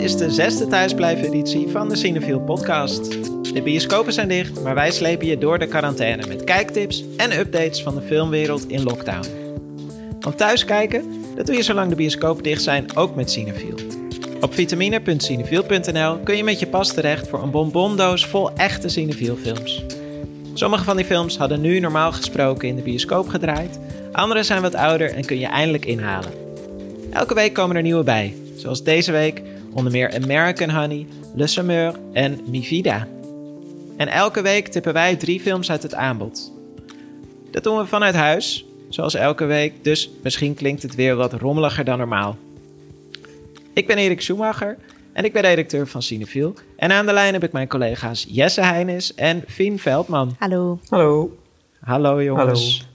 is de zesde thuisblijven-editie van de Cinefiel podcast. De bioscopen zijn dicht, maar wij slepen je door de quarantaine met kijktips en updates van de filmwereld in lockdown. Want thuis kijken, dat doe je zolang de bioscopen dicht zijn ook met Cinefiel. Op vitamine.cinefiel.nl kun je met je pas terecht voor een bonbondoos vol echte Cinefiel films. Sommige van die films hadden nu normaal gesproken in de bioscoop gedraaid, andere zijn wat ouder en kun je eindelijk inhalen. Elke week komen er nieuwe bij, zoals deze week onder meer American Honey, Le Semeur en Mi Vida. En elke week tippen wij drie films uit het aanbod. Dat doen we vanuit huis, zoals elke week, dus misschien klinkt het weer wat rommeliger dan normaal. Ik ben Erik Schumacher en ik ben redacteur van Cinefiel. En aan de lijn heb ik mijn collega's Jesse Heinis en Fien Veldman. Hallo. Hallo. Hallo jongens.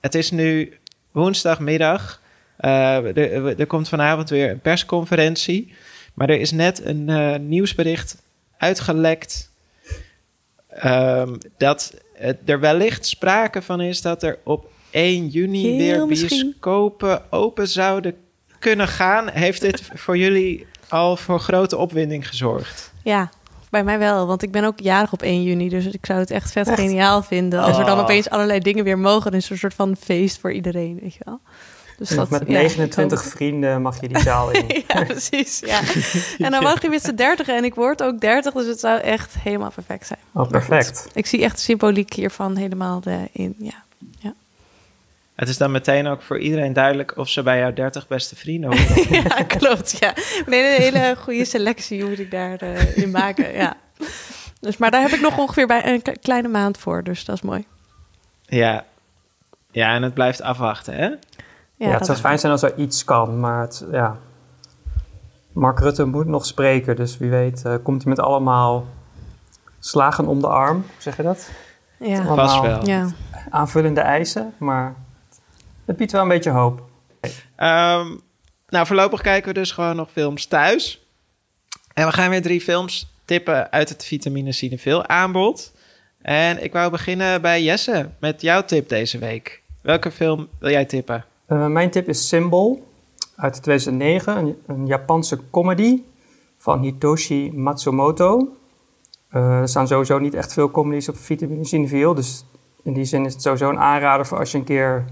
Het is nu woensdagmiddag. Uh, er, er, komt vanavond weer een persconferentie. Maar er is net een uh, nieuwsbericht uitgelekt. Um, dat er wellicht sprake van is dat er op 1 juni Heel weer misschien. bioscopen open zouden kunnen gaan. Heeft dit voor jullie al voor grote opwinding gezorgd? Ja, bij mij wel, want ik ben ook jarig op 1 juni. Dus ik zou het echt vet geniaal vinden als er dan Oh. opeens allerlei dingen weer mogen. Dus een soort van feest voor iedereen, weet je wel. Dus met ja, 29 ik hoop vrienden mag je die zaal in. Ja, precies. Ja. En dan mag je met z'n 30 en ik word ook 30, dus het zou echt helemaal perfect zijn. Oh, perfect. Ik zie echt de symboliek hiervan helemaal eh, in. Ja. Het is dan meteen ook voor iedereen duidelijk of ze bij jouw 30 beste vrienden horen. ja, klopt. Ja. Nee, een hele goede selectie moet ik daarin in maken. Ja. Dus, maar daar heb ik nog ongeveer bij een kleine maand voor, dus dat is mooi. ja. ja, en het blijft afwachten, hè? Ja, het zou is- fijn zijn als er iets kan, maar het, ja. Mark Rutte moet nog spreken, dus wie weet eh, komt hij met allemaal slagen om de arm, hoe zeg je dat? Ja. Allemaal Vast wel. Ja. Aanvullende eisen, maar het biedt wel een beetje hoop. Ehm, nou, voorlopig kijken we dus gewoon nog films thuis. En we gaan weer drie films tippen uit het Vitamine Cinefil aanbod. En ik wou beginnen bij Jesse met jouw tip deze week. Welke film wil jij tippen? Eh, mijn tip is Symbol uit 2009, een, een Japanse comedy van Hitoshi Matsumoto. Eh, er staan sowieso niet echt veel comedies op Vitamine Cineville, dus in die zin is het sowieso een aanrader voor als je een keer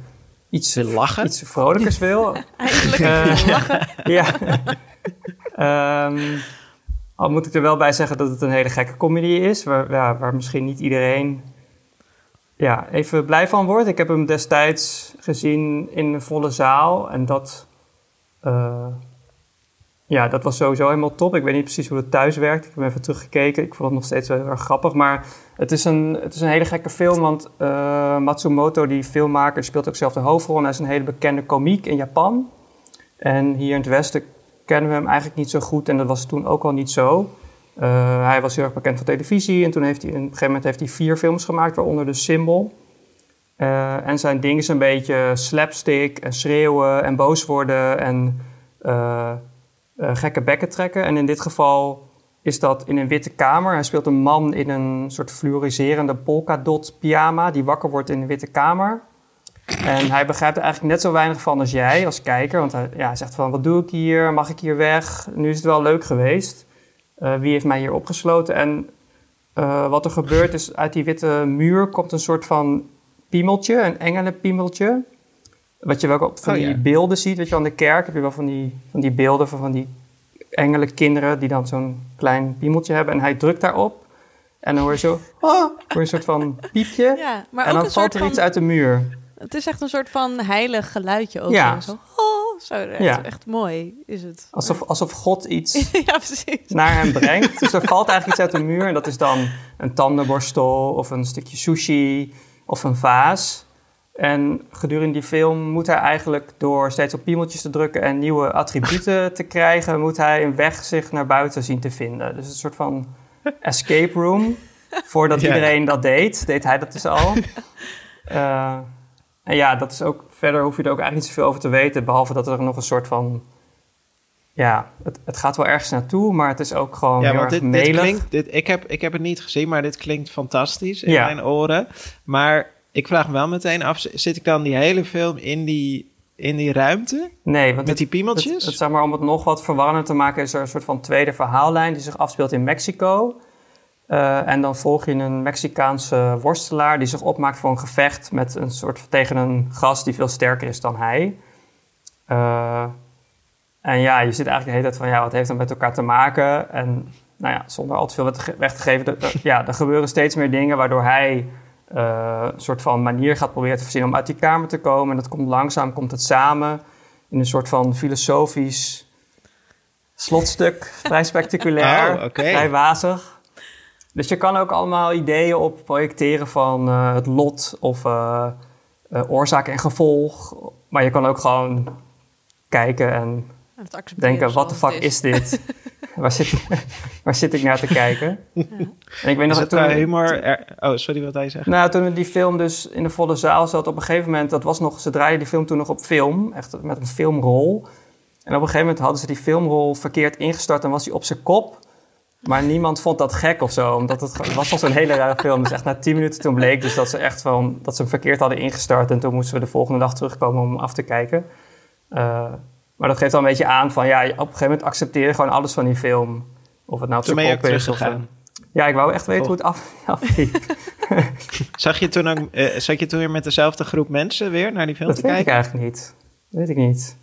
iets, Wil lachen? iets vrolijkers wil. Eindelijk Eh, lachen. ja. Ehm, al moet ik er wel bij zeggen dat het een hele gekke comedy is, waar, ja, waar misschien niet iedereen ja, even blij van wordt. Ik heb hem destijds gezien in een volle zaal en dat, eh, ja, dat was sowieso helemaal top. Ik weet niet precies hoe het thuis werkt. Ik heb even teruggekeken. Ik vond het nog steeds wel heel erg grappig. Maar het is een, het is een hele gekke film, want eh, Matsumoto, die filmmaker, speelt ook zelf de hoofdrol. En hij is een hele bekende komiek in Japan. En hier in het Westen kennen we hem eigenlijk niet zo goed. En dat was toen ook al niet zo. Eh, hij was heel erg bekend van televisie. En toen heeft hij, op een gegeven moment heeft hij vier films gemaakt, waaronder de Symbol. Eh, en zijn ding is een beetje slapstick en schreeuwen en boos worden en eh, gekke bekken trekken. En in dit geval is dat in een witte kamer. Hij speelt een man in een soort fluoriserende polkadot pyjama die wakker wordt in een witte kamer. En hij begrijpt er eigenlijk net zo weinig van als jij, als kijker. Want hij, ja, hij zegt van, wat doe ik hier? Mag ik hier weg? Nu is het wel leuk geweest. Eh, wie heeft mij hier opgesloten? En eh, wat er gebeurt is, uit die witte muur komt een soort van piemeltje, een engelenpiemeltje. Wat je wel op van Oh, die ja. beelden ziet, weet je wel, aan de kerk heb je wel van die, van die beelden van, van die engelenkinderen die dan zo'n klein piemeltje hebben. En hij drukt daarop en dan hoor je zo, ah, hoor je een soort van piepje. Ja, maar en ook dan een valt soort er van... iets uit de muur. Het is echt een soort van heilig geluidje ook. Ja. Zo, oh, zo echt, Ja. echt mooi is het. Alsof, alsof God iets ja, precies. naar hem brengt. Dus er valt eigenlijk iets uit de muur. En dat is dan een tandenborstel of een stukje sushi of een vaas. En gedurende die film moet hij eigenlijk door steeds op piemeltjes te drukken en nieuwe attributen te krijgen, moet hij een weg zich naar buiten zien te vinden. Dus een soort van escape room. Voordat Ja. iedereen dat deed, deed hij dat dus al. Eh, en ja, dat is ook, verder hoef je er ook eigenlijk niet zoveel over te weten, behalve dat er nog een soort van ja, het, het gaat wel ergens naartoe, maar het is ook gewoon Ja, heel want erg dit, dit klinkt... Dit, ik, heb, ik heb het niet gezien, maar dit klinkt fantastisch in Ja. mijn oren. Maar ik vraag me wel meteen af, zit ik dan die hele film in die in die ruimte? Nee, want Met die piemeltjes? Het, het, zeg maar, om het nog wat verwarrender te maken, is er een soort van tweede verhaallijn die zich afspeelt in Mexico. Eh, en dan volg je een Mexicaanse worstelaar die zich opmaakt voor een gevecht met een soort tegen een gast die veel sterker is dan hij. Eh, en ja, je zit eigenlijk de hele tijd van ja, wat heeft dat met elkaar te maken? En nou ja, zonder al te veel weg te geven, ja, er gebeuren steeds meer dingen waardoor hij eh, een soort van manier gaat proberen te verzinnen om uit die kamer te komen. En dat komt langzaam, komt het samen in een soort van filosofisch slotstuk. Vrij spectaculair, Oh, vrij wazig. Dus je kan ook allemaal ideeën op projecteren van eh, het lot of eh, eh, oorzaak en gevolg. Maar je kan ook gewoon kijken en denken, wat de fuck is dit? waar, zit, waar zit ik naar te kijken? En ik weet Is nog het dat toen, humor... er- oh, sorry, wat hij zegt. nou, toen die film dus in de volle zaal zat, op een gegeven moment, dat was nog, ze draaiden die film toen nog op film, echt met een filmrol. En op een gegeven moment hadden ze die filmrol verkeerd ingestart en was hij op zijn kop. Maar niemand vond dat gek of zo, omdat het, het was al zo'n hele rare film. Dus echt na tien minuten toen bleek dus dat ze echt van, dat ze hem verkeerd hadden ingestart. En toen moesten we de volgende dag terugkomen om hem af te kijken. Eh, maar dat geeft al een beetje aan van, ja, op een gegeven moment accepteer je gewoon alles van die film. Of het nou Toen ben je ook of... teruggegaan. Ja, ik wou echt weten hoe het af, afliep. Zag je toen ook, eh, zat je toen weer met dezelfde groep mensen weer naar die film Dat te weet ik kijken? eigenlijk niet. Dat weet ik niet.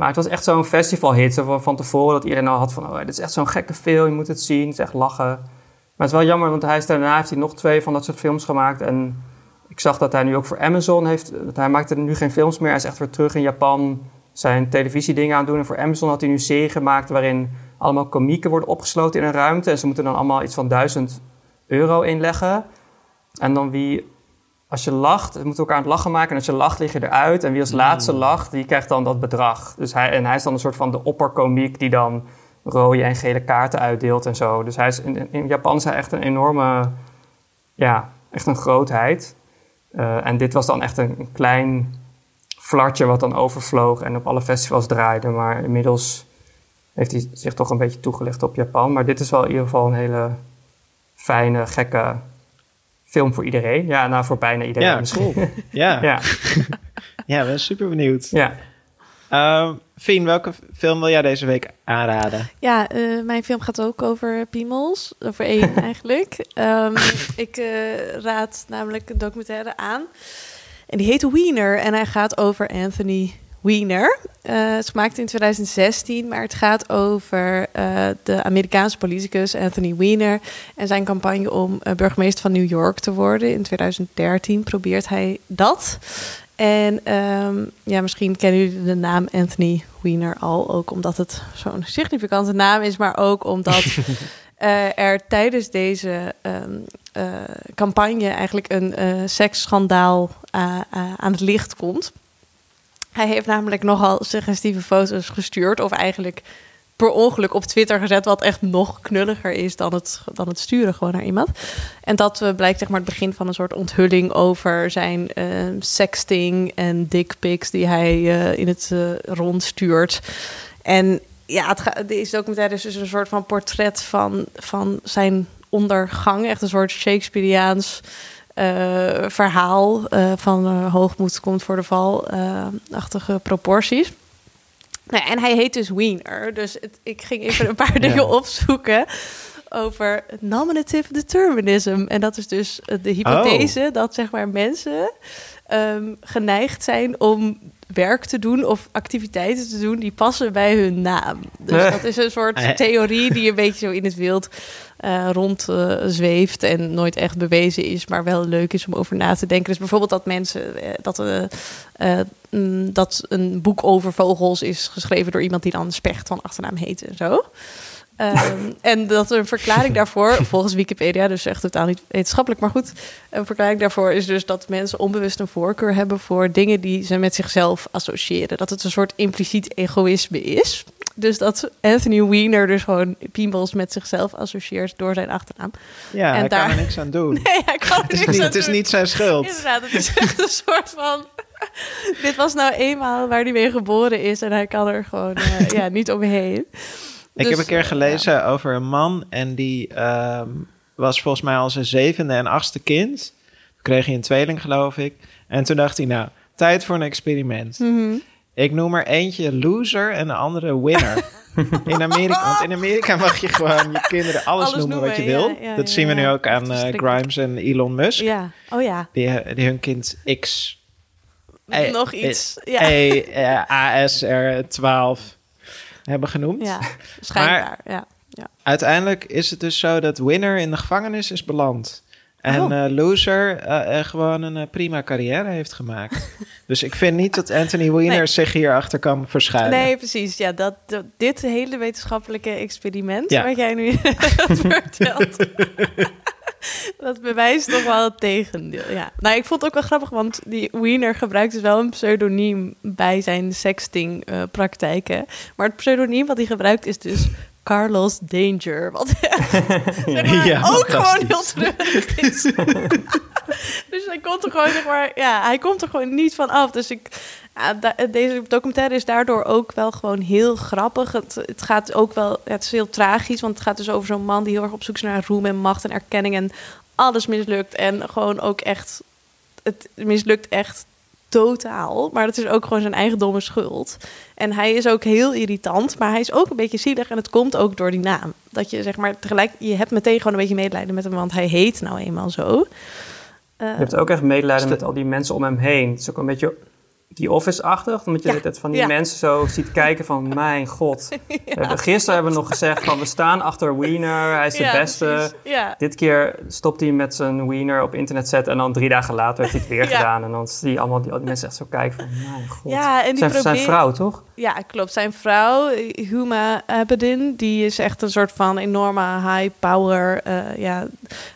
Maar het was echt zo'n festivalhit. Zo van, tevoren dat iedereen al had van... Oh, dit is echt zo'n gekke film, je moet het zien. Het is echt lachen. Maar het is wel jammer, want hij is daarna heeft hij nog twee van dat soort films gemaakt. En ik zag dat hij nu ook voor Amazon heeft... Hij maakt er nu geen films meer. Hij is echt weer terug in Japan zijn televisiedingen aan doen. En voor Amazon had hij nu een serie gemaakt... waarin allemaal komieken worden opgesloten in een ruimte. En ze moeten dan allemaal iets van duizend euro inleggen. En dan wie als je lacht, we moeten elkaar aan het lachen maken. En als je lacht, lig je eruit. En wie als laatste lacht, die krijgt dan dat bedrag. Dus hij, en hij is dan een soort van de opperkomiek die dan rode en gele kaarten uitdeelt en zo. Dus hij is in, in Japan is hij echt een enorme, ja, echt een grootheid. Eh, en dit was dan echt een, een klein flartje wat dan overvloog en op alle festivals draaide. Maar inmiddels heeft hij zich toch een beetje toegelicht op Japan. Maar dit is wel in ieder geval een hele fijne, gekke film voor iedereen. Ja, nou voor bijna iedereen Ja, misschien. cool. Ja, ja. ja, ik ben super benieuwd. ja. Ehm Fien, welke film wil jij deze week aanraden? Ja, eh, mijn film gaat ook over piemels. Over één eigenlijk. Ehm, ik eh, raad namelijk een documentaire aan. En die heet Wiener. En hij gaat over Anthony Wiener. Eh, het is gemaakt in 2016, maar het gaat over eh, de Amerikaanse politicus Anthony Wiener en zijn campagne om eh, burgemeester van New York te worden. In 2013 probeert hij dat. En ehm, ja, misschien kennen jullie de naam Anthony Wiener al, ook omdat het zo'n significante naam is, maar ook omdat eh, er tijdens deze ehm, eh, campagne eigenlijk een eh seksschandaal eh, eh, aan het licht komt. Hij heeft namelijk nogal suggestieve foto's gestuurd, of eigenlijk per ongeluk op Twitter gezet, wat echt nog knulliger is dan het, dan het sturen gewoon naar iemand. En dat eh, blijkt zeg maar het begin van een soort onthulling over zijn eh, sexting en dickpics die hij eh, in het rond stuurt. En ja, het ga- deze documentaire is dus een soort van portret van, van zijn ondergang. Echt een soort Shakespeareaans eh, verhaal eh, van eh, hoogmoed komt voor de val, eh, achtige proporties. Nou, en hij heet dus Wiener. Dus het, ik ging even een paar dingen opzoeken over nominative determinism. En dat is dus de hypothese dat zeg maar mensen ehm, geneigd zijn om werk te doen of activiteiten te doen die passen bij hun naam. Dus Eh. dat is een soort Eh. theorie die een beetje zo in het wild rond eh, zweeft en nooit echt bewezen is, maar wel leuk is om over na te denken. Dus bijvoorbeeld dat mensen dat, mm, dat een boek over vogels is geschreven door iemand die dan Specht van achternaam heet en zo. Ehm, en dat een verklaring daarvoor, volgens Wikipedia, dus echt totaal niet wetenschappelijk, maar goed. Een verklaring daarvoor is dus dat mensen onbewust een voorkeur hebben voor dingen die ze met zichzelf associëren. Dat het een soort impliciet egoïsme is. Dus dat Anthony Weiner dus gewoon piemels met zichzelf associeert door zijn achternaam. Ja, En hij daar- kan er niks aan doen. Nee, hij kan er Het is, niks het niet zijn schuld. Inderdaad, het is echt een soort van. Dit was nou eenmaal waar hij mee geboren is en hij kan er gewoon eh, ja, niet omheen. Ik Dus, heb een keer eh, gelezen over een man en die ehm, was volgens mij al zijn zevende en achtste kind. Toen kreeg hij een tweeling, geloof ik. En toen dacht hij, nou, tijd voor een experiment. Mhm. Ik noem er eentje loser en de andere winner. In Amerika, want in Amerika mag je gewoon je kinderen alles, Alles noemen, wat je wil. ja, dat zien we nu ook aan eh. Grimes en Elon Musk. Ja, oh ja. Die, die hun kind X Eh, Nog eh, iets. Ja, E, eh, ASR12 hebben genoemd. ja. schijnbaar. Ja. Uiteindelijk is het dus zo dat winner in de gevangenis is beland. En Oh. eh, loser eh, eh, gewoon een prima carrière heeft gemaakt. dus ik vind niet dat Anthony Weiner Nee. zich hierachter kan verschuilen. Nee, precies. Ja, dat, dat- dit hele wetenschappelijke experiment Ja. wat jij nu vertelt. dat bewijst toch wel het tegendeel. Ja. Nou, ik vond het ook wel grappig, want die Wiener gebruikt dus wel een pseudoniem bij zijn sexting eh, praktijken. Maar het pseudoniem wat hij gebruikt is dus Carlos Danger. Wat maar, Ja, ook gewoon heel terug is. dus hij komt er gewoon, zeg maar, ja, hij komt er gewoon niet van af. Dus ik, ja, deze documentaire is daardoor ook wel gewoon heel grappig. Het, het gaat ook wel, het is heel tragisch, want het gaat dus over zo'n man die heel erg op zoek is naar roem en macht en erkenning en alles mislukt en gewoon ook echt, het mislukt echt totaal. Maar het is ook gewoon zijn eigen domme schuld. En hij is ook heel irritant, maar hij is ook een beetje zielig. En het komt ook door die naam. Dat je zeg maar tegelijk, je hebt meteen gewoon een beetje medelijden met hem, want hij heet nou eenmaal zo. Eh, Je hebt ook echt medelijden Ste- met al die mensen om hem heen. Het is ook een beetje die Office-achtig. Omdat je Ja, tijd van die ja. mensen zo ziet kijken van... Mijn god. We hebben- Gisteren hebben we nog gezegd van... We staan achter Wiener. Hij is de ja, beste. Ja. Dit keer stopt hij met zijn Wiener op internet zetten. En dan drie dagen later heeft hij het weer Ja. gedaan. En dan zie je allemaal die, mensen echt zo kijken van... Mijn god. Ja, en die zijn, zijn vrouw, toch? Ja, klopt. Zijn vrouw, Huma Abedin, die is echt een soort van enorme high-power eh, ja,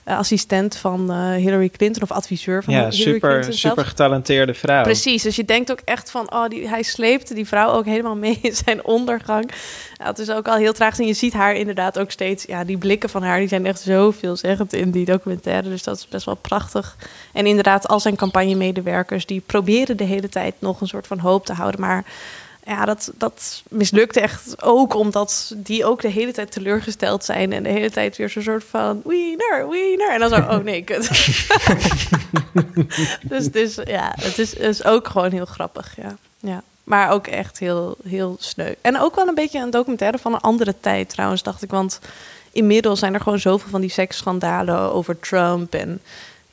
assistent van eh, Hillary Clinton of adviseur van Ja, Hillary super, Clinton zelf. super getalenteerde vrouw. Precies, dus je denkt ook echt van, oh, die, hij sleepte die vrouw ook helemaal mee in zijn ondergang. Ja, het is ook al heel tragisch en je ziet haar inderdaad ook steeds, ja, die blikken van haar, die zijn echt zo veelzeggend in die documentaire, dus dat is best wel prachtig. En inderdaad, al zijn campagnemedewerkers, die proberen de hele tijd nog een soort van hoop te houden, maar ja, dat, dat mislukte echt ook omdat die ook de hele tijd teleurgesteld zijn en de hele tijd weer zo'n soort van wiener, wiener. En dan zo, oh nee, kut. dus dus ja, het is, is ook gewoon heel grappig, ja. ja. Maar ook echt heel, heel sneu. En ook wel een beetje een documentaire van een andere tijd trouwens, dacht ik. Want inmiddels zijn er gewoon zoveel van die seksschandalen over Trump en...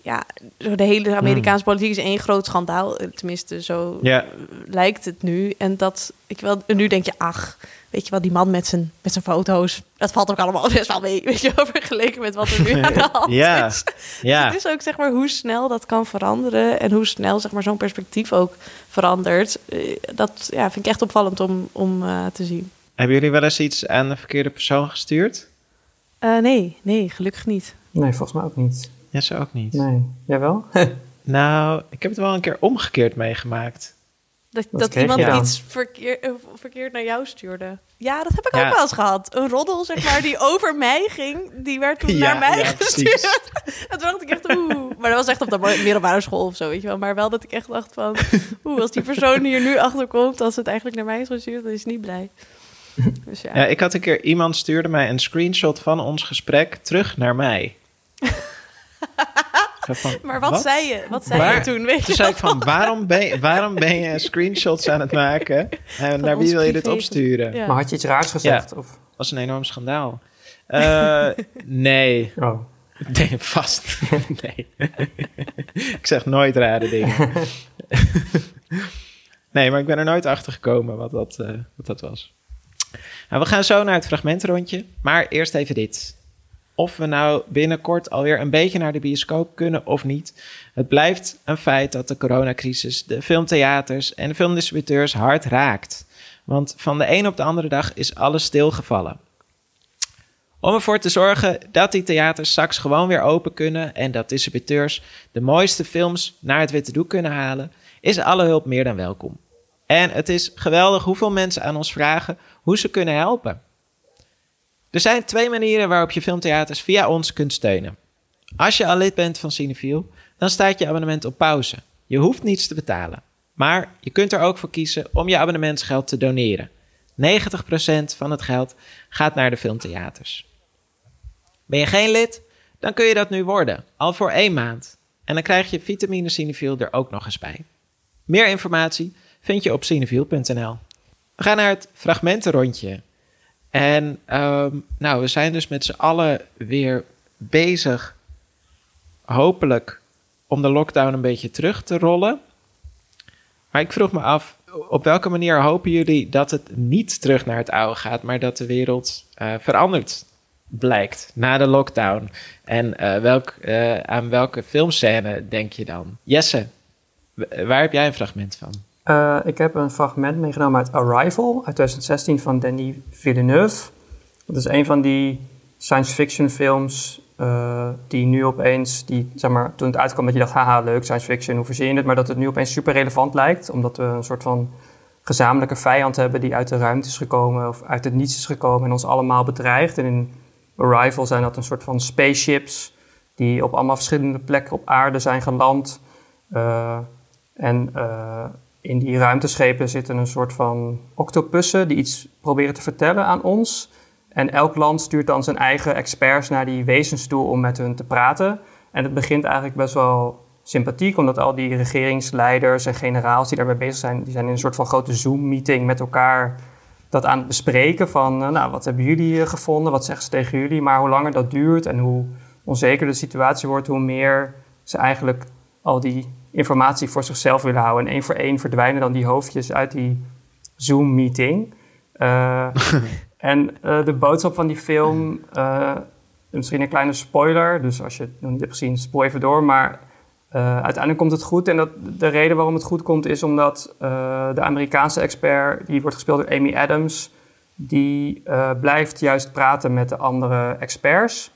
Ja, de hele Amerikaanse politiek is één groot schandaal. Tenminste, zo Ja. lijkt het nu. En dat ik wel, en nu denk je, ach, weet je wel, die man met zijn, met zijn foto's, dat valt ook allemaal best wel mee, weet je, wel, vergeleken met wat er nu aan de hand Ja, is. ja. Het is ook zeg maar hoe snel dat kan veranderen en hoe snel zeg maar zo'n perspectief ook verandert. Eh, Dat ja, vind ik echt opvallend om, om eh, te zien. Hebben jullie wel eens iets aan de verkeerde persoon gestuurd? Eh, nee, nee, gelukkig niet. Nee, volgens mij ook niet. Ja, ze ook niet. Nee. Jij wel? Nou, ik heb het wel een keer omgekeerd meegemaakt. Dat, dat iemand iets verkeer, eh, verkeerd naar jou stuurde. Ja, dat heb ik Ja. ook wel eens gehad. Een roddel, zeg maar, die over mij ging, die werd toen Ja, naar mij ja, gestuurd. En toen dacht ik echt, oeh. Maar dat was echt op de middelbare school of zo, weet je wel. Maar wel dat ik echt dacht van, oeh, als die persoon hier nu achter komt, ze het eigenlijk naar mij is gestuurd, dan is hij niet blij. Dus ja. Ja, ik had een keer, iemand stuurde mij een screenshot van ons gesprek terug naar mij. Van, maar wat, zei je? Wat zei Waar- je toen? Weet Toen je zei ik van, waarom ben, je, waarom ben je screenshots aan het maken? En naar wie wil je dit opsturen? Ja. Maar had je iets raars gezegd? Of? Dat was een enorm schandaal. Eh, nee. Oh. nee, vast. nee. ik zeg nooit rare dingen. nee, maar ik ben er nooit achter gekomen wat dat, eh, wat dat was. Nou, we gaan zo naar het fragmentrondje. Maar eerst even dit. Of we nou binnenkort alweer een beetje naar de bioscoop kunnen of niet. Het blijft een feit dat de coronacrisis de filmtheaters en de filmdistributeurs hard raakt. Want van de een op de andere dag is alles stilgevallen. Om ervoor te zorgen dat die theaters straks gewoon weer open kunnen en dat distributeurs de mooiste films naar het witte doek kunnen halen, is alle hulp meer dan welkom. En het is geweldig hoeveel mensen aan ons vragen hoe ze kunnen helpen. Er zijn twee manieren waarop je filmtheaters via ons kunt steunen. Als je al lid bent van Cinefiel, dan staat je abonnement op pauze. Je hoeft niets te betalen. Maar je kunt er ook voor kiezen om je abonnementsgeld te doneren. 90% van het geld gaat naar de filmtheaters. Ben je geen lid? Dan kun je dat nu worden, al voor één maand. En dan krijg je vitamine Cinefiel er ook nog eens bij. Meer informatie vind je op cineviel.nl. We gaan naar het fragmentenrondje. En ehm, nou, we zijn dus met z'n allen weer bezig, hopelijk, om de lockdown een beetje terug te rollen. Maar ik vroeg me af, op welke manier hopen jullie dat het niet terug naar het oude gaat, maar dat de wereld uh, verandert blijkt na de lockdown? En uh, welk, uh, aan welke filmscène denk je dan? Jesse, waar heb jij een fragment van? Ik heb een fragment meegenomen uit Arrival uit 2016 van Denis Villeneuve. Dat is een van die science fiction films uh, die nu opeens, die, zeg maar, toen het uitkwam dat je dacht, haha, leuk, science fiction, hoe verzin je het? Maar dat het nu opeens super relevant lijkt, omdat we een soort van gezamenlijke vijand hebben die uit de ruimte is gekomen of uit het niets is gekomen en ons allemaal bedreigt. En in Arrival zijn dat een soort van spaceships die op allemaal verschillende plekken op aarde zijn geland. Uh, en in die ruimteschepen zitten een soort van octopussen die iets proberen te vertellen aan ons. En elk land stuurt dan zijn eigen experts naar die wezens toe om met hun te praten. En het begint eigenlijk best wel sympathiek, omdat al die regeringsleiders en generaals die daarbij bezig zijn, die zijn in een soort van grote Zoom-meeting met elkaar dat aan het bespreken van, eh, nou, wat hebben jullie eh, gevonden, wat zeggen ze tegen jullie, maar hoe langer dat duurt en hoe onzeker de situatie wordt, hoe meer ze eigenlijk al die informatie voor zichzelf willen houden. En één voor één verdwijnen dan die hoofdjes uit die Zoom-meeting. Uh, En uh, de boodschap van die film, uh, misschien een kleine spoiler, dus als je het nog niet hebt gezien, spoil even door. Maar uiteindelijk komt het goed. En dat, de reden waarom het goed komt is omdat de Amerikaanse expert, die wordt gespeeld door Amy Adams, die blijft juist praten met de andere experts.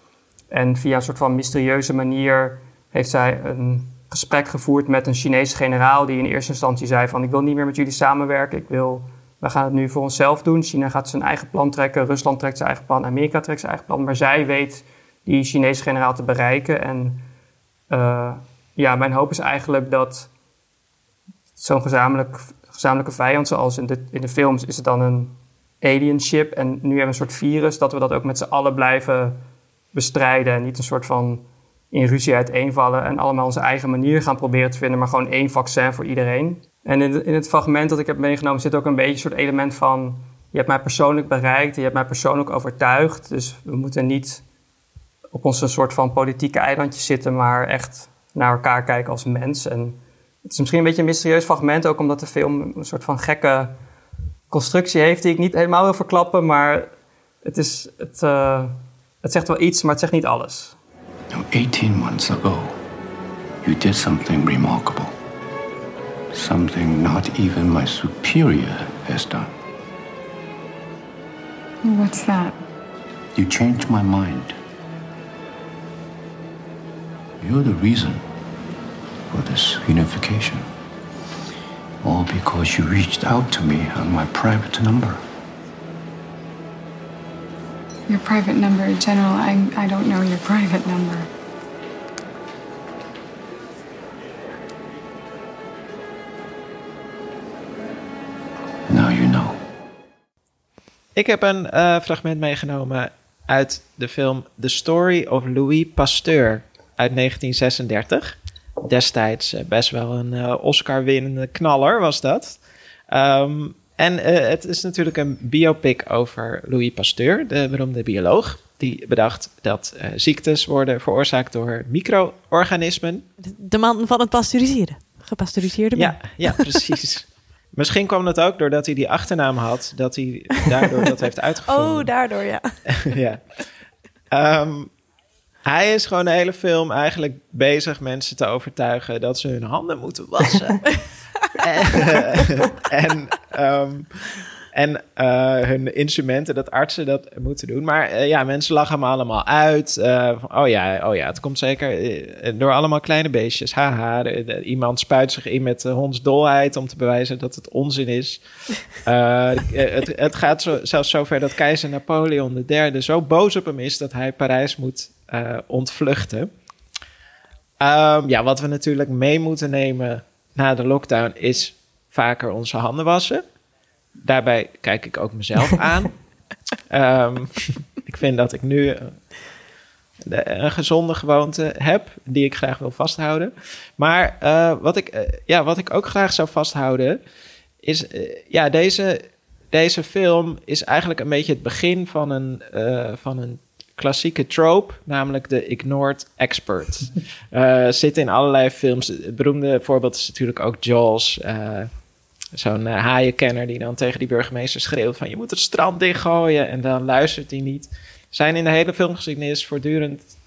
En via een soort van mysterieuze manier heeft zij een gesprek gevoerd met een Chinese generaal die in eerste instantie zei van ik wil niet meer met jullie samenwerken, ik wil we gaan het nu voor onszelf doen. China gaat zijn eigen plan trekken, Rusland trekt zijn eigen plan, Amerika trekt zijn eigen plan. Maar zij weet die Chinese generaal te bereiken. En uh, ja, mijn hoop is eigenlijk dat zo'n gezamenlijk, gezamenlijke vijand, zoals in de, in de films, is het dan een alien ship. En nu hebben we een soort virus, dat we dat ook met z'n allen blijven bestrijden. En niet een soort van in ruzie uiteenvallen en allemaal onze eigen manier gaan proberen te vinden, maar gewoon één vaccin voor iedereen. En in, in het fragment dat ik heb meegenomen zit ook een beetje een soort element van... je hebt mij persoonlijk bereikt, je hebt mij persoonlijk overtuigd. Dus we moeten niet op onze soort van politieke eilandje zitten... maar echt naar elkaar kijken als mens. En het is misschien een beetje een mysterieus fragment... ook omdat de film een soort van gekke constructie heeft... die ik niet helemaal wil verklappen, maar het, is, het, uh, het zegt wel iets, maar het zegt niet alles. 18 months ago, you did something remarkable. Something not even my superior has done. What's that? You changed my mind. You're the reason for this unification. All because you reached out to me on my private number. Your private number, General, I, I don't know your private number. Ik heb een uh, fragment meegenomen uit de film The Story of Louis Pasteur uit 1936. Destijds uh, best wel een uh, Oscar-winnende knaller was dat. Um, en het is natuurlijk een biopic over Louis Pasteur, de beroemde bioloog. Die bedacht dat ziektes worden veroorzaakt door micro-organismen. De man van het pasteuriseren. Gepasteuriseerde Ja, ja precies. Misschien kwam dat ook doordat hij die achternaam had, dat hij daardoor dat heeft uitgevonden. Oh, daardoor, ja. ja. Um, hij is gewoon de hele film eigenlijk bezig mensen te overtuigen dat ze hun handen moeten wassen. en, en en uh, hun instrumenten, dat artsen dat moeten doen. Maar uh, ja, mensen lachen hem allemaal uit. Van, oh, ja, oh ja, het komt zeker door allemaal kleine beestjes. Haha, iemand spuit zich in met hondsdolheid om te bewijzen dat het onzin is. het, het gaat zo, zelfs zover dat keizer Napoleon III zo boos op hem is dat hij Parijs moet ontvluchten. Um, ja, wat we natuurlijk mee moeten nemen na de lockdown is vaker onze handen wassen daarbij kijk ik ook mezelf aan. um, ik vind dat ik nu de- een gezonde gewoonte heb, die ik graag wil vasthouden. Maar eh, wat, ik, eh, ja, wat ik ook graag zou vasthouden, is eh, ja, deze, deze film is eigenlijk een beetje het begin van een, eh, van een klassieke trope, namelijk de ignored expert. Eh zit in allerlei films. Het beroemde voorbeeld is natuurlijk ook Jaws. eh, Zo'n eh, haaienkenner die dan tegen die burgemeester schreeuwt van... je moet het strand dichtgooien en dan luistert hij niet. Zijn in de hele filmgeschiedenis voortdurend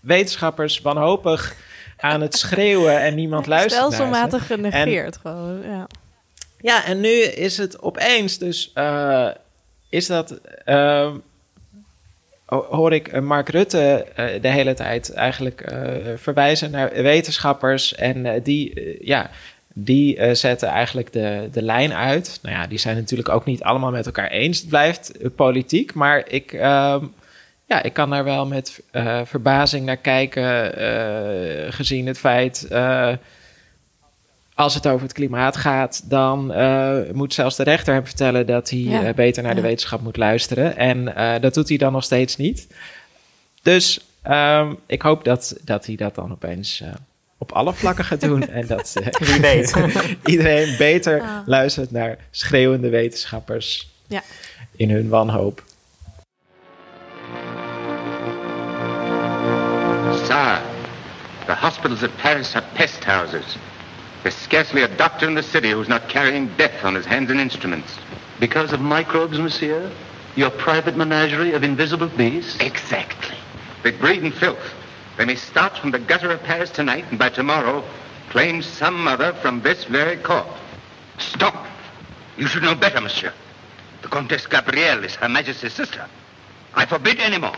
wetenschappers wanhopig aan het schreeuwen en niemand luistert. Stelselmatig genegeerd gewoon, ja. Ja, en nu is het opeens dus... is dat... ho- hoor ik eh, Mark Rutte eh, de hele tijd eigenlijk eh, verwijzen naar wetenschappers. En die, ja, die zetten eigenlijk de, de lijn uit. Nou ja, die zijn natuurlijk ook niet allemaal met elkaar eens. Het blijft politiek, maar ik... ehm, ja, ik kan daar wel met verbazing naar kijken, gezien het feit als het over het klimaat gaat, dan eh, moet zelfs de rechter hem vertellen dat hij Ja. eh, beter naar de wetenschap moet luisteren. En eh, dat doet hij dan nog steeds niet. Dus ehm, ik hoop dat, dat hij dat dan opeens eh, op alle vlakken gaat doen. en dat Wie weet. iedereen beter Ah. luistert naar schreeuwende wetenschappers Ja. in hun wanhoop. Sire, the hospitals of Paris are pest houses. There's scarcely a doctor in the city who's not carrying death on his hands and instruments. Because of microbes, monsieur? Your private menagerie of invisible beasts? Exactly. They breed in filth. They may start from the gutter of Paris tonight and by tomorrow claim some mother from this very court. Stop! You should know better, monsieur. The Comtesse Gabrielle is Her Majesty's sister. I forbid any more.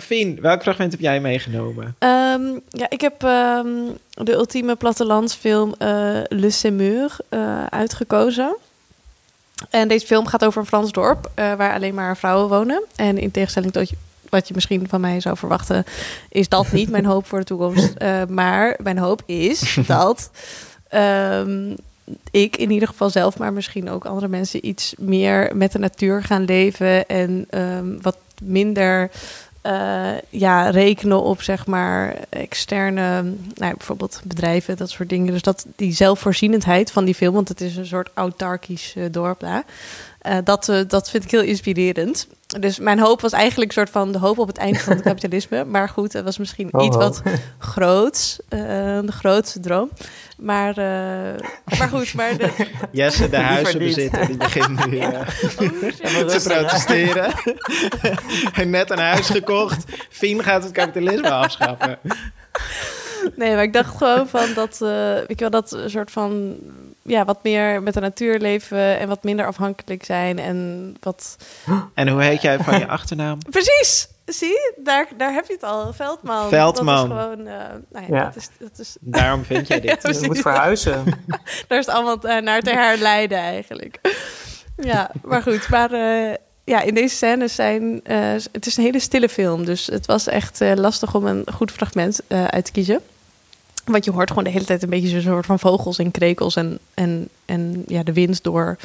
Fien, welk fragment heb jij meegenomen? Ehm, ja, ik heb ehm, de ultieme plattelandsfilm eh Le Semeur eh, uitgekozen. En deze film gaat over een Frans dorp waar alleen maar vrouwen wonen. En in tegenstelling tot wat je misschien van mij zou verwachten, is dat niet mijn hoop voor de toekomst. Maar mijn hoop is dat ehm, ik in ieder geval zelf, maar misschien ook andere mensen, iets meer met de natuur gaan leven en wat minder eh, ja, rekenen op zeg maar externe, nou, ja, bijvoorbeeld bedrijven, dat soort dingen. Dus dat die zelfvoorzienendheid van die film, want het is een soort autarkisch eh, dorp daar. eh, dat, dat vind ik heel inspirerend. Dus mijn hoop was eigenlijk een soort van de hoop op het einde van het kapitalisme. Maar goed, het was misschien Oh, iets oh. wat groots, de grootste droom. Maar, eh, maar goed, maar de, Jesse, de huizenbezitter, die begint nu eh, te rustig. protesteren. En net een huis gekocht. Fien gaat het kapitalisme afschaffen. Nee, maar ik dacht gewoon van dat, eh, weet je wel, dat een soort van, ja, wat meer met de natuur leven en wat minder afhankelijk zijn en wat... En hoe heet jij van je achternaam? Precies! Zie, daar, daar heb je het al, Veldman. Veldman. Dat is gewoon, eh, nou ja, Ja. Dat is, dat is, Daarom vind jij dit. Je moet verhuizen. daar is het allemaal eh, naar te herleiden eigenlijk. Ja, maar goed, maar eh, ja, in deze scènes zijn, eh, het is een hele stille film, dus het was echt eh, lastig om een goed fragment eh, uit te kiezen. Want je hoort gewoon de hele tijd een beetje zo'n soort van vogels en krekels en, en, en ja, de wind door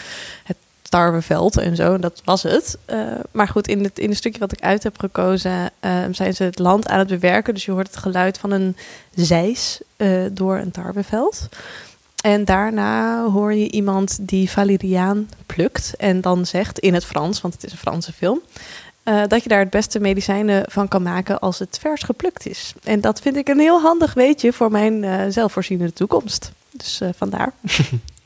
het tarweveld en zo. Dat was het. Eh, maar goed, in het, in het stukje wat ik uit heb gekozen, eh, zijn ze het land aan het bewerken. Dus je hoort het geluid van een zeis eh, door een tarweveld. En daarna hoor je iemand die valeriaan plukt en dan zegt in het Frans, want het is een Franse film, eh, dat je daar het beste medicijnen van kan maken als het vers geplukt is. En dat vind ik een heel handig weetje voor mijn zelfvoorzienende toekomst. Dus vandaar.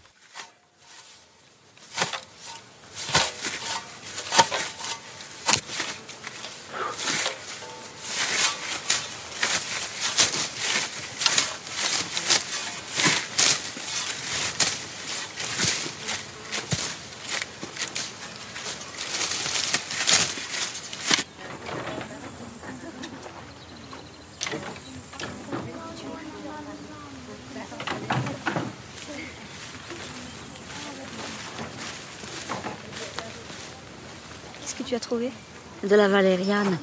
De la valériane.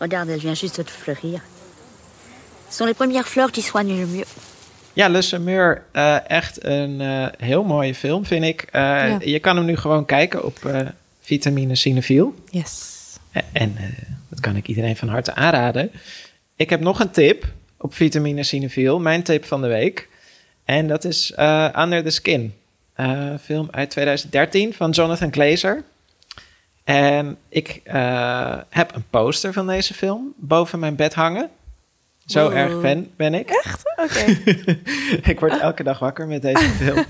Regarde, elle vient juste de fleurir. Ce sont les premières fleurs qui soignent le mieux. Ja, Le eh, echt een eh, heel mooie film, vind ik. Eh, Ja. Je kan hem nu gewoon kijken op eh, Vitamine Cinefiel. Yes. En uh, dat kan ik iedereen van harte aanraden. Ik heb nog een tip op Vitamine Cinefiel, mijn tip van de week. En dat is uh, Under the Skin. Uh, film uit 2013 van Jonathan Glazer. En ik heb een poster van deze film boven mijn bed hangen. Zo Wow. erg fan ben ik. Echt? Oké. ik word elke dag wakker met deze film.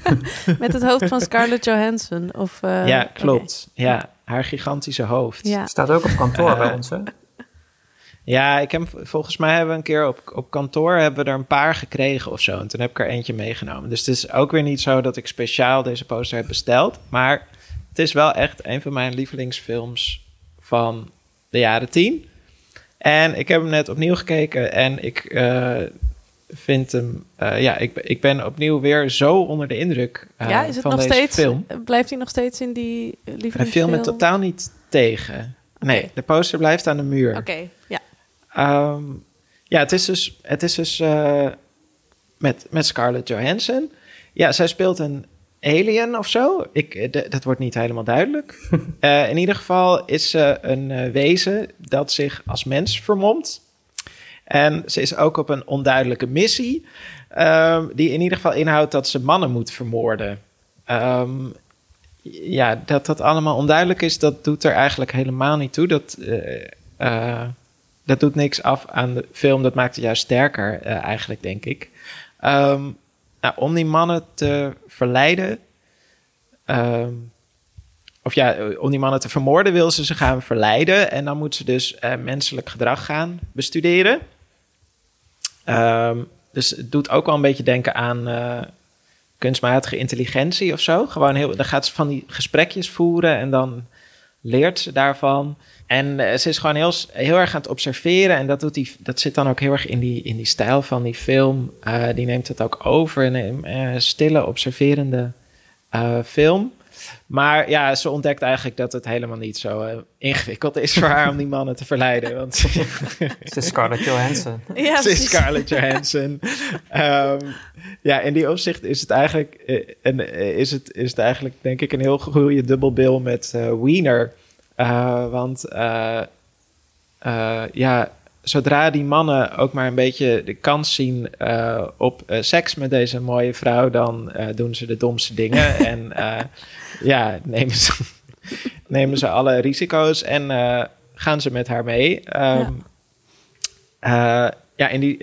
Met het hoofd van Scarlett Johansson? Of, eh, ja, klopt. Ja, haar gigantische hoofd. Ja. Staat ook op kantoor Eh, bij ons, hè? Ja, ik heb, volgens mij hebben we een keer op, op kantoor hebben we er een paar gekregen of zo. En toen heb ik er eentje meegenomen. Dus het is ook weer niet zo dat ik speciaal deze poster heb besteld. Maar het is wel echt een van mijn lievelingsfilms van de jaren tien. En ik heb hem net opnieuw gekeken en ik eh, vind hem... eh, ja, ik, ben- ik ben opnieuw weer zo onder de indruk eh, ja, is het van nog deze steeds? film. Blijft hij nog steeds in die lievelingsfilm? viel me totaal niet tegen. Nee, de poster blijft aan de muur. Oké, ja. Ehm, ja, het is dus, het is dus met, met Scarlett Johansson. Ja, zij speelt een alien of zo. Ik, eh, dat wordt niet helemaal duidelijk. Eh, in ieder geval is ze een eh, wezen dat zich als mens vermomt. En ze is ook op een onduidelijke missie. ehm, die in ieder geval inhoudt dat ze mannen moet vermoorden. Ehm, ja, dat dat allemaal onduidelijk is, dat doet er eigenlijk helemaal niet toe. Dat, dat doet niks af aan de film. Dat maakt het juist sterker, eigenlijk, denk ik. Ehm, nou, om die mannen te verleiden. ehm, of ja, om die mannen te vermoorden wil ze ze gaan verleiden. En dan moet ze dus eh, menselijk gedrag gaan bestuderen. Ehm, dus het doet ook wel een beetje denken aan eh, kunstmatige intelligentie of zo. Gewoon heel, dan gaat ze van die gesprekjes voeren en dan leert ze daarvan. En eh, ze is gewoon heel, heel erg aan het observeren. En dat, doet die, dat zit dan ook heel erg in die, in die stijl van die film. Eh, die neemt het ook over. Een eh, stille, observerende eh, film. Maar ja, ze ontdekt eigenlijk dat het helemaal niet zo ingewikkeld is voor haar om die mannen te verleiden. Want Het is Scarlett Johansson. ja ze is. Scarlett Johansson. Ehm, ja, in die opzicht is het eigenlijk, en, is het, is het eigenlijk denk ik een heel goede dubbelbil met eh Wiener. Eh, want eh, eh, ja, zodra die mannen ook maar een beetje de kans zien op seks met deze mooie vrouw, dan doen ze de domste dingen. en ja, nemen ze, nemen ze alle risico's en gaan ze met haar mee. Ehm, eh, ja, in die,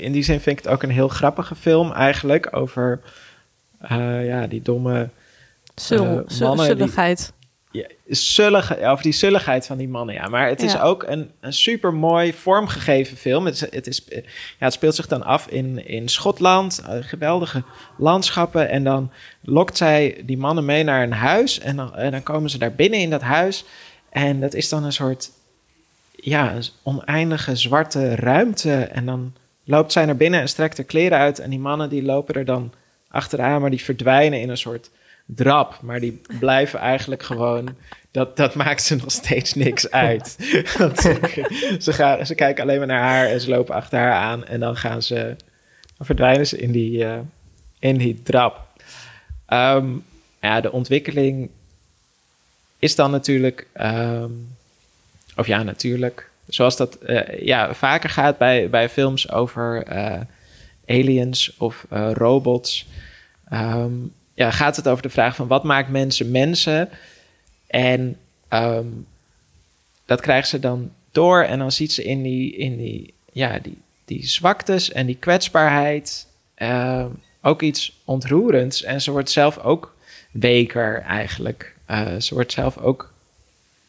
in die zin vind ik het ook een heel grappige film eigenlijk over ja, die domme Zul, zul- mannen die- zulligheid. Ja, zullige, over die zulligheid van die mannen. Ja. Maar het is Ja. ook een, een super mooi vormgegeven film. Het, is, het, is, ja, het speelt zich dan af in, in Schotland. eh, geweldige landschappen. En dan lokt zij die mannen mee naar een huis. En dan, en dan komen ze daar binnen in dat huis. En dat is dan een soort ja, een oneindige zwarte ruimte. En dan loopt zij naar binnen en strekt haar kleren uit. En die mannen die lopen er dan achteraan, maar die verdwijnen in een soort drap. Maar die blijven eigenlijk gewoon. Dat, dat maakt ze nog steeds niks uit. Ze, gaan, ze kijken alleen maar naar haar en ze lopen achter haar aan. En dan gaan ze. Dan verdwijnen ze in die, eh, in die drap. Ehm, ja, de ontwikkeling is dan natuurlijk. ehm, of ja, natuurlijk. Zoals dat eh, ja, vaker gaat bij, bij films over eh, aliens of robots. Ehm, ja, gaat het over de vraag van wat maakt mensen mensen? En ehm, dat krijgt ze dan door en dan ziet ze in die, in die, ja, die, die zwaktes en die kwetsbaarheid ehm, ook iets ontroerends. En ze wordt zelf ook weker eigenlijk. Eh, ze wordt zelf ook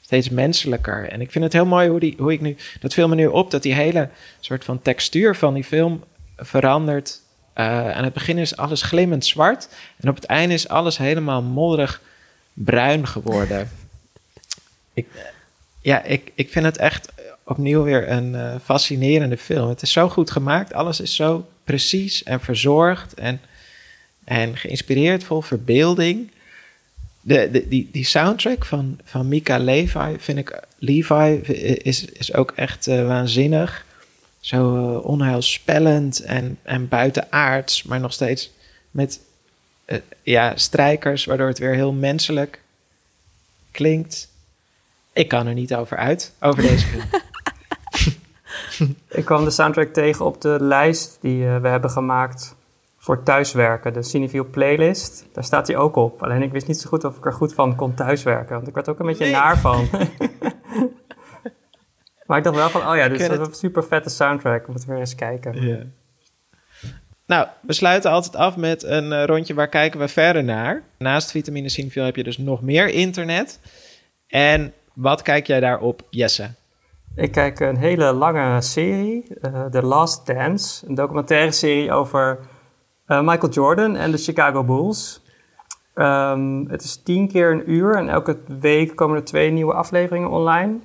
steeds menselijker. En ik vind het heel mooi hoe, die, hoe ik nu... Dat viel me nu op dat die hele soort van textuur van die film verandert. Eh, aan het begin is alles glimmend zwart. En op het einde is alles helemaal modderig bruin geworden. ik, ja, ik, ik vind het echt opnieuw weer een eh, fascinerende film. Het is zo goed gemaakt. Alles is zo precies en verzorgd. En, en geïnspireerd, vol verbeelding. De, de, die, die soundtrack van, van Mika Levi vind ik... Levi is, is ook echt eh, waanzinnig. Zo eh, onheilspellend en, en buitenaards, maar nog steeds met eh, ja, strijkers, waardoor het weer heel menselijk klinkt. Ik kan er niet over uit, over deze film. Ik kwam de soundtrack tegen op de lijst die eh, we hebben gemaakt voor thuiswerken, de Cinefiel playlist. Daar staat hij ook op. Alleen ik wist niet zo goed of ik er goed van kon thuiswerken, want ik werd ook een beetje Nee. naar van. maar ik dacht wel van, oh ja, dit is een super vette soundtrack. Moeten we weer eens kijken. Nou, we sluiten altijd af met een eh, rondje waar kijken we verder naar. Naast vitamine Cineville heb je dus nog meer internet. En wat kijk jij daarop, Jesse? Ik kijk een hele lange serie, eh, The Last Dance. Een documentaire serie over eh, Michael Jordan en de Chicago Bulls. Ehm, het is tien keer een uur en elke week komen er twee nieuwe afleveringen online.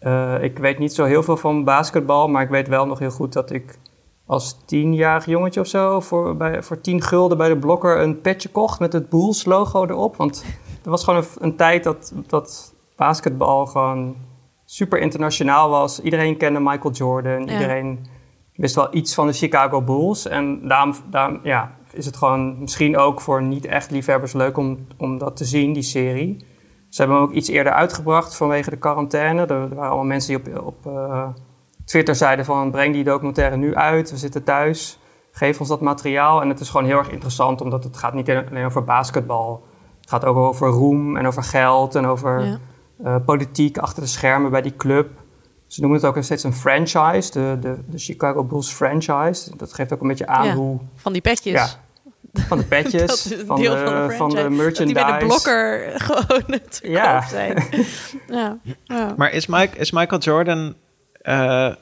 Eh, ik weet niet zo heel veel van basketbal, maar ik weet wel nog heel goed dat ik als tienjarig jongetje of zo voor, bij, voor tien gulden bij de blokker een petje kocht met het Bulls logo erop. Want er was gewoon een, een tijd dat, dat basketbal gewoon super internationaal was. Iedereen kende Michael Jordan. Ja. Iedereen wist wel iets van de Chicago Bulls. En daarom, daarom ja, is het gewoon misschien ook voor niet-echt-liefhebbers leuk om, om dat te zien, die serie. Ze hebben hem ook iets eerder uitgebracht vanwege de quarantaine. Er, er waren allemaal mensen die op, op eh, Twitter zeiden van... breng die documentaire nu uit, we zitten thuis. Geef ons dat materiaal. En het is gewoon heel erg interessant, omdat het gaat niet alleen over basketbal. Het gaat ook over roem en over geld en over Ja. eh, politiek achter de schermen bij die club. Ze noemen het ook steeds een franchise, de, de, de Chicago Bulls franchise. Dat geeft ook een beetje aan Ja. hoe... Van die petjes. Ja, van de petjes, van, deel de, van de van de. Dat die merchandise. bij de blokker gewoon te Ja. koop zijn. ja. ja. Maar is, Mike, is Michael Jordan eh,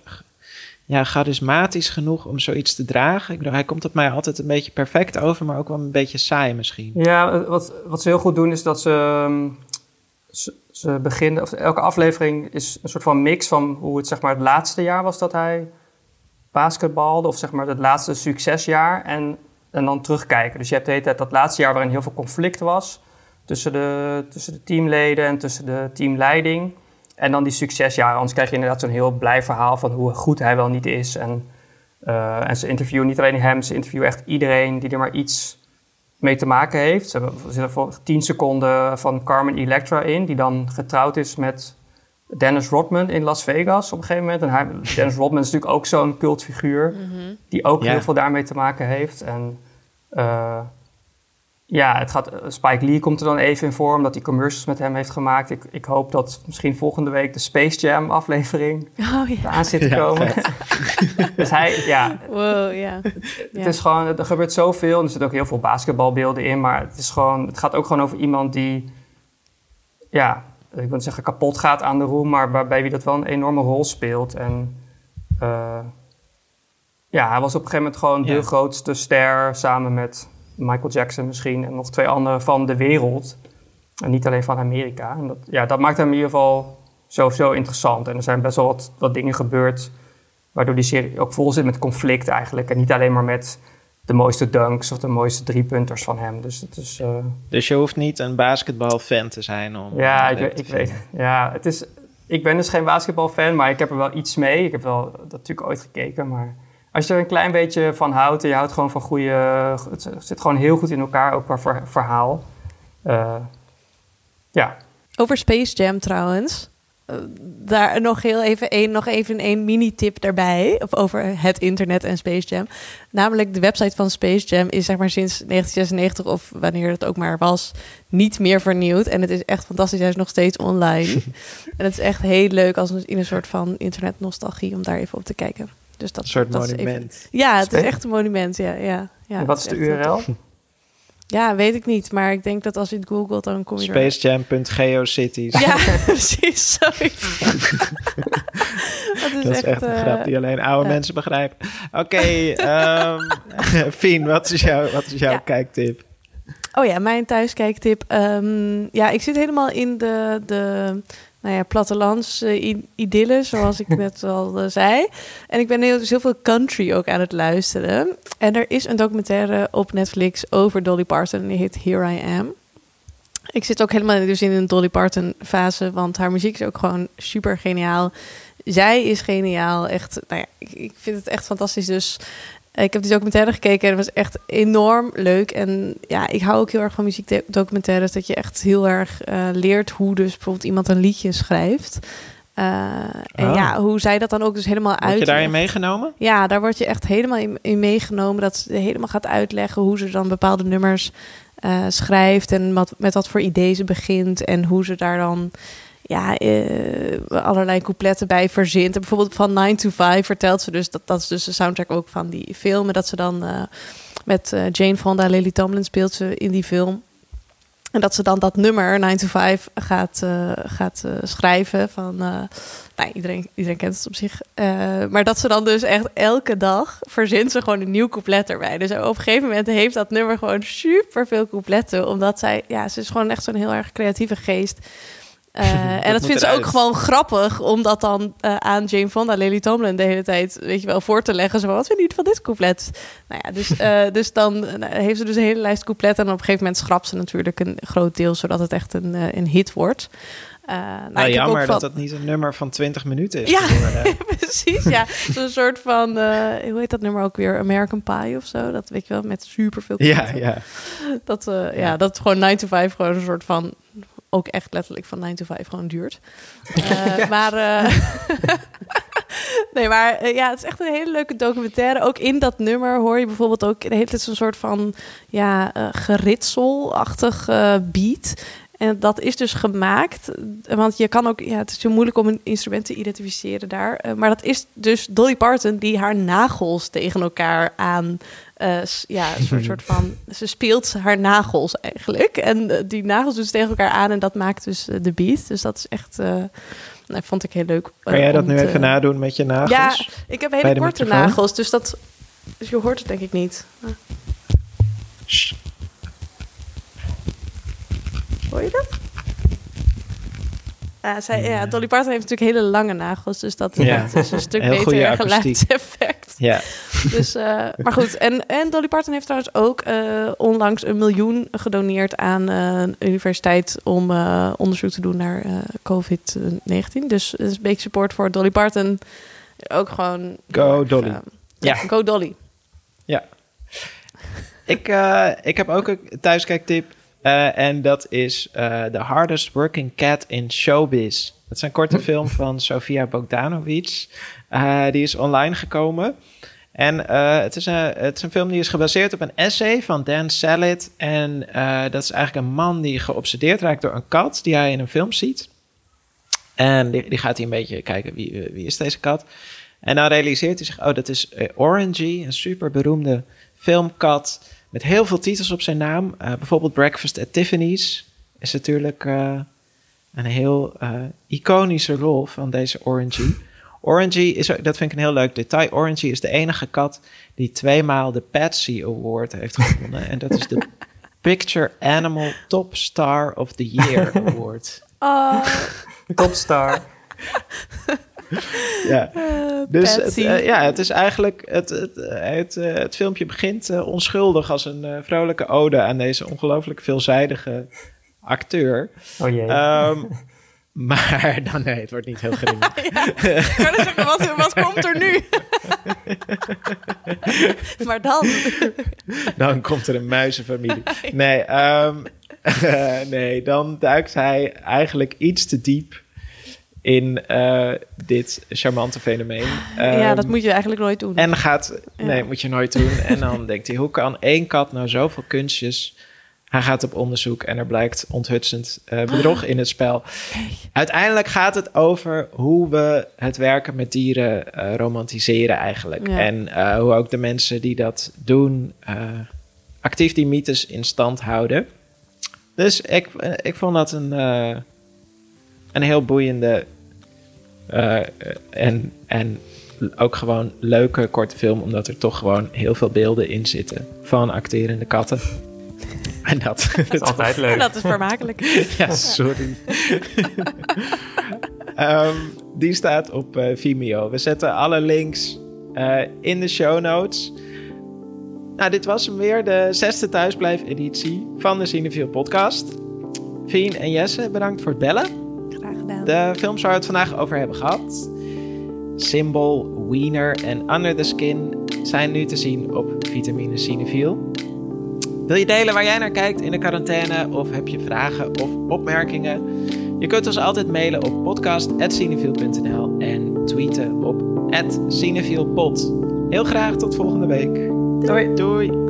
ja, charismatisch genoeg om zoiets te dragen? Ik bedoel, hij komt op mij altijd een beetje perfect over, maar ook wel een beetje saai misschien. Ja, wat, wat ze heel goed doen is dat ze, ehm, ze, ze beginnen, of elke aflevering is een soort van mix van hoe het zeg maar het laatste jaar was dat hij basketbalde, of zeg maar het laatste succesjaar en, en dan terugkijken. Dus je hebt de hele dat laatste jaar waarin heel veel conflict was tussen de, tussen de teamleden en tussen de teamleiding. En dan die succesjaren, anders krijg je inderdaad zo'n heel blij verhaal van hoe goed hij wel niet is. En, eh, en ze interviewen niet alleen hem, ze interviewen echt iedereen die er maar iets mee te maken heeft. Ze hebben er zitten voor 10 seconden van Carmen Electra in, die dan getrouwd is met Dennis Rodman in Las Vegas op een gegeven moment. En hij, Dennis Rodman is natuurlijk ook zo'n cultfiguur, die ook Ja. heel veel daarmee te maken heeft. En eh, ja, het gaat, Spike Lee komt er dan even in voor, omdat hij commercials met hem heeft gemaakt. Ik, ik hoop dat misschien volgende week de Space Jam aflevering Oh ja. eraan zit te Ja, komen. dus hij, ja, Wow, ja. het is gewoon, er gebeurt zoveel. Er zitten ook heel veel basketbalbeelden in. Maar het, is gewoon, het gaat ook gewoon over iemand die, ja, ik wil niet zeggen kapot gaat aan de roem, maar waarbij wie dat wel een enorme rol speelt. En eh, ja, hij was op een gegeven moment gewoon Ja. de grootste ster samen met Michael Jackson misschien en nog twee anderen van de wereld. En niet alleen van Amerika. En dat, ja, dat maakt hem in ieder geval sowieso interessant. En er zijn best wel wat, wat dingen gebeurd waardoor die serie ook vol zit met conflict eigenlijk. En niet alleen maar met de mooiste dunks of de mooiste driepunters van hem. Dus het is... eh, Dus je hoeft niet een basketbalfan te zijn om... ja, ik, ik weet. Ja, het is. Ik ben dus geen basketbalfan, maar ik heb er wel iets mee. Ik heb wel dat natuurlijk ooit gekeken, maar als je er een klein beetje van houdt en je houdt gewoon van goede, het zit gewoon heel goed in elkaar ook qua ver- verhaal. Eh, ja, Over Space Jam trouwens. Eh, daar nog heel even een, nog even een mini-tip daarbij. Of over het internet en Space Jam. Namelijk de website van Space Jam is zeg maar sinds 1996 of wanneer het ook maar was, niet meer vernieuwd. En het is echt fantastisch. Hij is nog steeds online. en het is echt heel leuk als een, in een soort van internet-nostalgie om daar even op te kijken. Dus dat, Een soort dat is even- monument. ja, het is echt een monument. Ja, ja, ja, en wat is de URL? tof. Ja, weet ik niet. Maar ik denk dat als je het googelt, dan kom je. Spacejam.geocities. Ja, precies. Zoiets. dat is Dat is echt, een eh, grap die alleen oude mensen begrijpen. Oké, ehm Fien, wat is, jouw, wat is jouw Ja. kijktip? Oh ja, mijn thuiskijktip. Ehm ja, ik zit helemaal in de, de nou ja, plattelands i- idylle, zoals ik net al eh, zei. En ik ben heel, dus heel veel country ook aan het luisteren. En er is een documentaire op Netflix over Dolly Parton. En die heet Here I Am. Ik zit ook helemaal dus in een Dolly Parton fase, want haar muziek is ook gewoon super geniaal. Zij is geniaal, echt. Nou ja, ik, ik vind het echt fantastisch. Dus Ik heb die documentaire gekeken en het was echt enorm leuk. En ja, ik hou ook heel erg van muziekdocumentaires. Dat je echt heel erg eh, leert hoe dus bijvoorbeeld iemand een liedje schrijft. Uh, en Oh. ja, hoe zij dat dan ook dus helemaal Word je uit. daarin meegenomen? Ja, daar word je echt helemaal in, in meegenomen. Dat ze helemaal gaat uitleggen hoe ze dan bepaalde nummers eh, schrijft. En wat, met wat voor idee ze begint. En hoe ze daar dan ja, eh, allerlei coupletten bij verzint. En bijvoorbeeld van 9 to 5 vertelt ze dus... Dat, dat is dus de soundtrack ook van die film. En dat ze dan eh, met eh, Jane Fonda, Lily Tomlin speelt ze in die film... En dat ze dan dat nummer 9 to 5 gaat, gaat schrijven. Van, eh, nou, iedereen, iedereen kent het op zich. Maar dat ze dan dus echt elke dag verzint ze gewoon een nieuw couplet erbij. Dus op een gegeven moment heeft dat nummer gewoon super veel coupletten. Omdat zij, ja, ze is gewoon echt zo'n heel erg creatieve geest. Eh, en dat vindt ze ook gewoon grappig om dat dan eh, aan Jane Fonda, Lily Tomlin de hele tijd, weet je wel, voor te leggen. Zo, wat vind je niet van dit couplet? Nou ja, dus, eh, dus dan heeft ze dus een hele lijst coupletten. En op een gegeven moment schrapt ze natuurlijk een groot deel, zodat het echt een, een hit wordt. Eh, nou, Nou, jammer dat dat niet een nummer van 20 minuten is Ja. geworden. Precies, ja. Zo'n soort van, hoe heet dat nummer ook weer? American Pie of zo. Dat weet je wel, met superveel ja, ja. Dat, eh, ja. dat gewoon 9 to 5 gewoon een soort van... Ook echt letterlijk van 9 to 5 gewoon duurt. Eh, Maar... eh, nee, maar eh, ja, het is echt een hele leuke documentaire. Ook in dat nummer hoor je bijvoorbeeld ook... De hele tijd zo'n soort van ja, geritselachtig beat... En dat is dus gemaakt, want je kan ook, ja, het is zo moeilijk om een instrument te identificeren daar. eh, maar dat is dus Dolly Parton die haar nagels tegen elkaar aan, eh, ja, een soort, soort van, ze speelt haar nagels eigenlijk. En eh, die nagels doet ze tegen elkaar aan en dat maakt dus de beat. Dus dat is echt, nou, vond ik heel leuk. Kan jij dat nu te- even nadoen met je nagels? Ja, ik heb hele korte microfoon? nagels, dus dat, dus je hoort het denk ik niet. Shh. Hoor je dat? Ja, zij, ja, Dolly Parton heeft natuurlijk hele lange nagels, dus dat, Ja. dat is een stuk Heel beter geluidseffect. Ja. Dus, eh, maar goed, en, en Dolly Parton heeft trouwens ook eh, onlangs een miljoen gedoneerd aan eh, een universiteit om eh, onderzoek te doen naar eh, COVID-19. Dus het is een beetje support voor Dolly Parton. Ook gewoon. Go erg, Dolly. ja, go Dolly. Ja. Ik, eh, ik heb ook een thuiskijktip. Eh, en dat is eh The Hardest Working Cat in Showbiz. Dat is een korte film van Sofia Bogdanovic. Eh, die is online gekomen. En het, is een, het is een film die is gebaseerd op een essay van Dan Sallet. En dat is eigenlijk een man die geobsedeerd raakt door een kat die hij in een film ziet. En die, die gaat hij een beetje kijken, wie, wie is deze kat? En dan realiseert hij zich, oh, dat is Orangey, een super beroemde filmkat met heel veel titels op zijn naam. Eh, bijvoorbeeld Breakfast at Tiffany's is natuurlijk eh, een heel eh, iconische rol van deze Orangey. Orangey is, ook- dat vind ik een heel leuk detail. Orangey is de enige kat die tweemaal de Patsy Award heeft gewonnen. en dat is de Picture Animal Top Star of the Year Award. Oh, Topstar. Ja. Dus het, eh, ja, het is eigenlijk. Het, het, eh, het, eh, het filmpje begint eh, onschuldig als een eh, vrolijke ode aan deze ongelooflijk veelzijdige acteur. Oh jee. Ehm, maar dan nee, het wordt niet heel grimmig. Ik wou net zeggen, wat, wat komt er nu? maar dan. dan komt er een muizenfamilie. Nee, ehm, nee, dan duikt hij eigenlijk iets te diep in eh, dit charmante fenomeen. ja, Ehm, dat moet je eigenlijk nooit doen. En gaat, nee, Ja. moet je nooit doen. En dan denkt hij, hoe kan één kat nou zoveel kunstjes? Hij gaat op onderzoek en er blijkt onthutsend eh, bedrog in het spel. Uiteindelijk gaat het over hoe we het werken met dieren eh, romantiseren eigenlijk. Ja. En hoe ook de mensen die dat doen actief die mythes in stand houden. Dus ik, ik vond dat een, een heel boeiende eh, en, en ook gewoon leuke korte film, omdat er toch gewoon heel veel beelden in zitten van acterende katten. En dat, dat is altijd leuk. dat is vermakelijk. ja, sorry. Ehm, die staat op eh, Vimeo. We zetten alle links eh, in de show notes. Nou, dit was hem weer, de zesde thuisblijf-editie van de Cinefiel podcast. Vien en Jesse, bedankt voor het bellen. Gedaan. De films waar we het vandaag over hebben gehad. Symbol, Wiener en Under the Skin zijn nu te zien op Vitamine Cinefiel. Wil je delen waar jij naar kijkt in de quarantaine of heb je vragen of opmerkingen? Je kunt ons altijd mailen op podcast.cinefiel.nl en tweeten op @cinefielpod. Heel graag tot volgende week. Doei. Doei.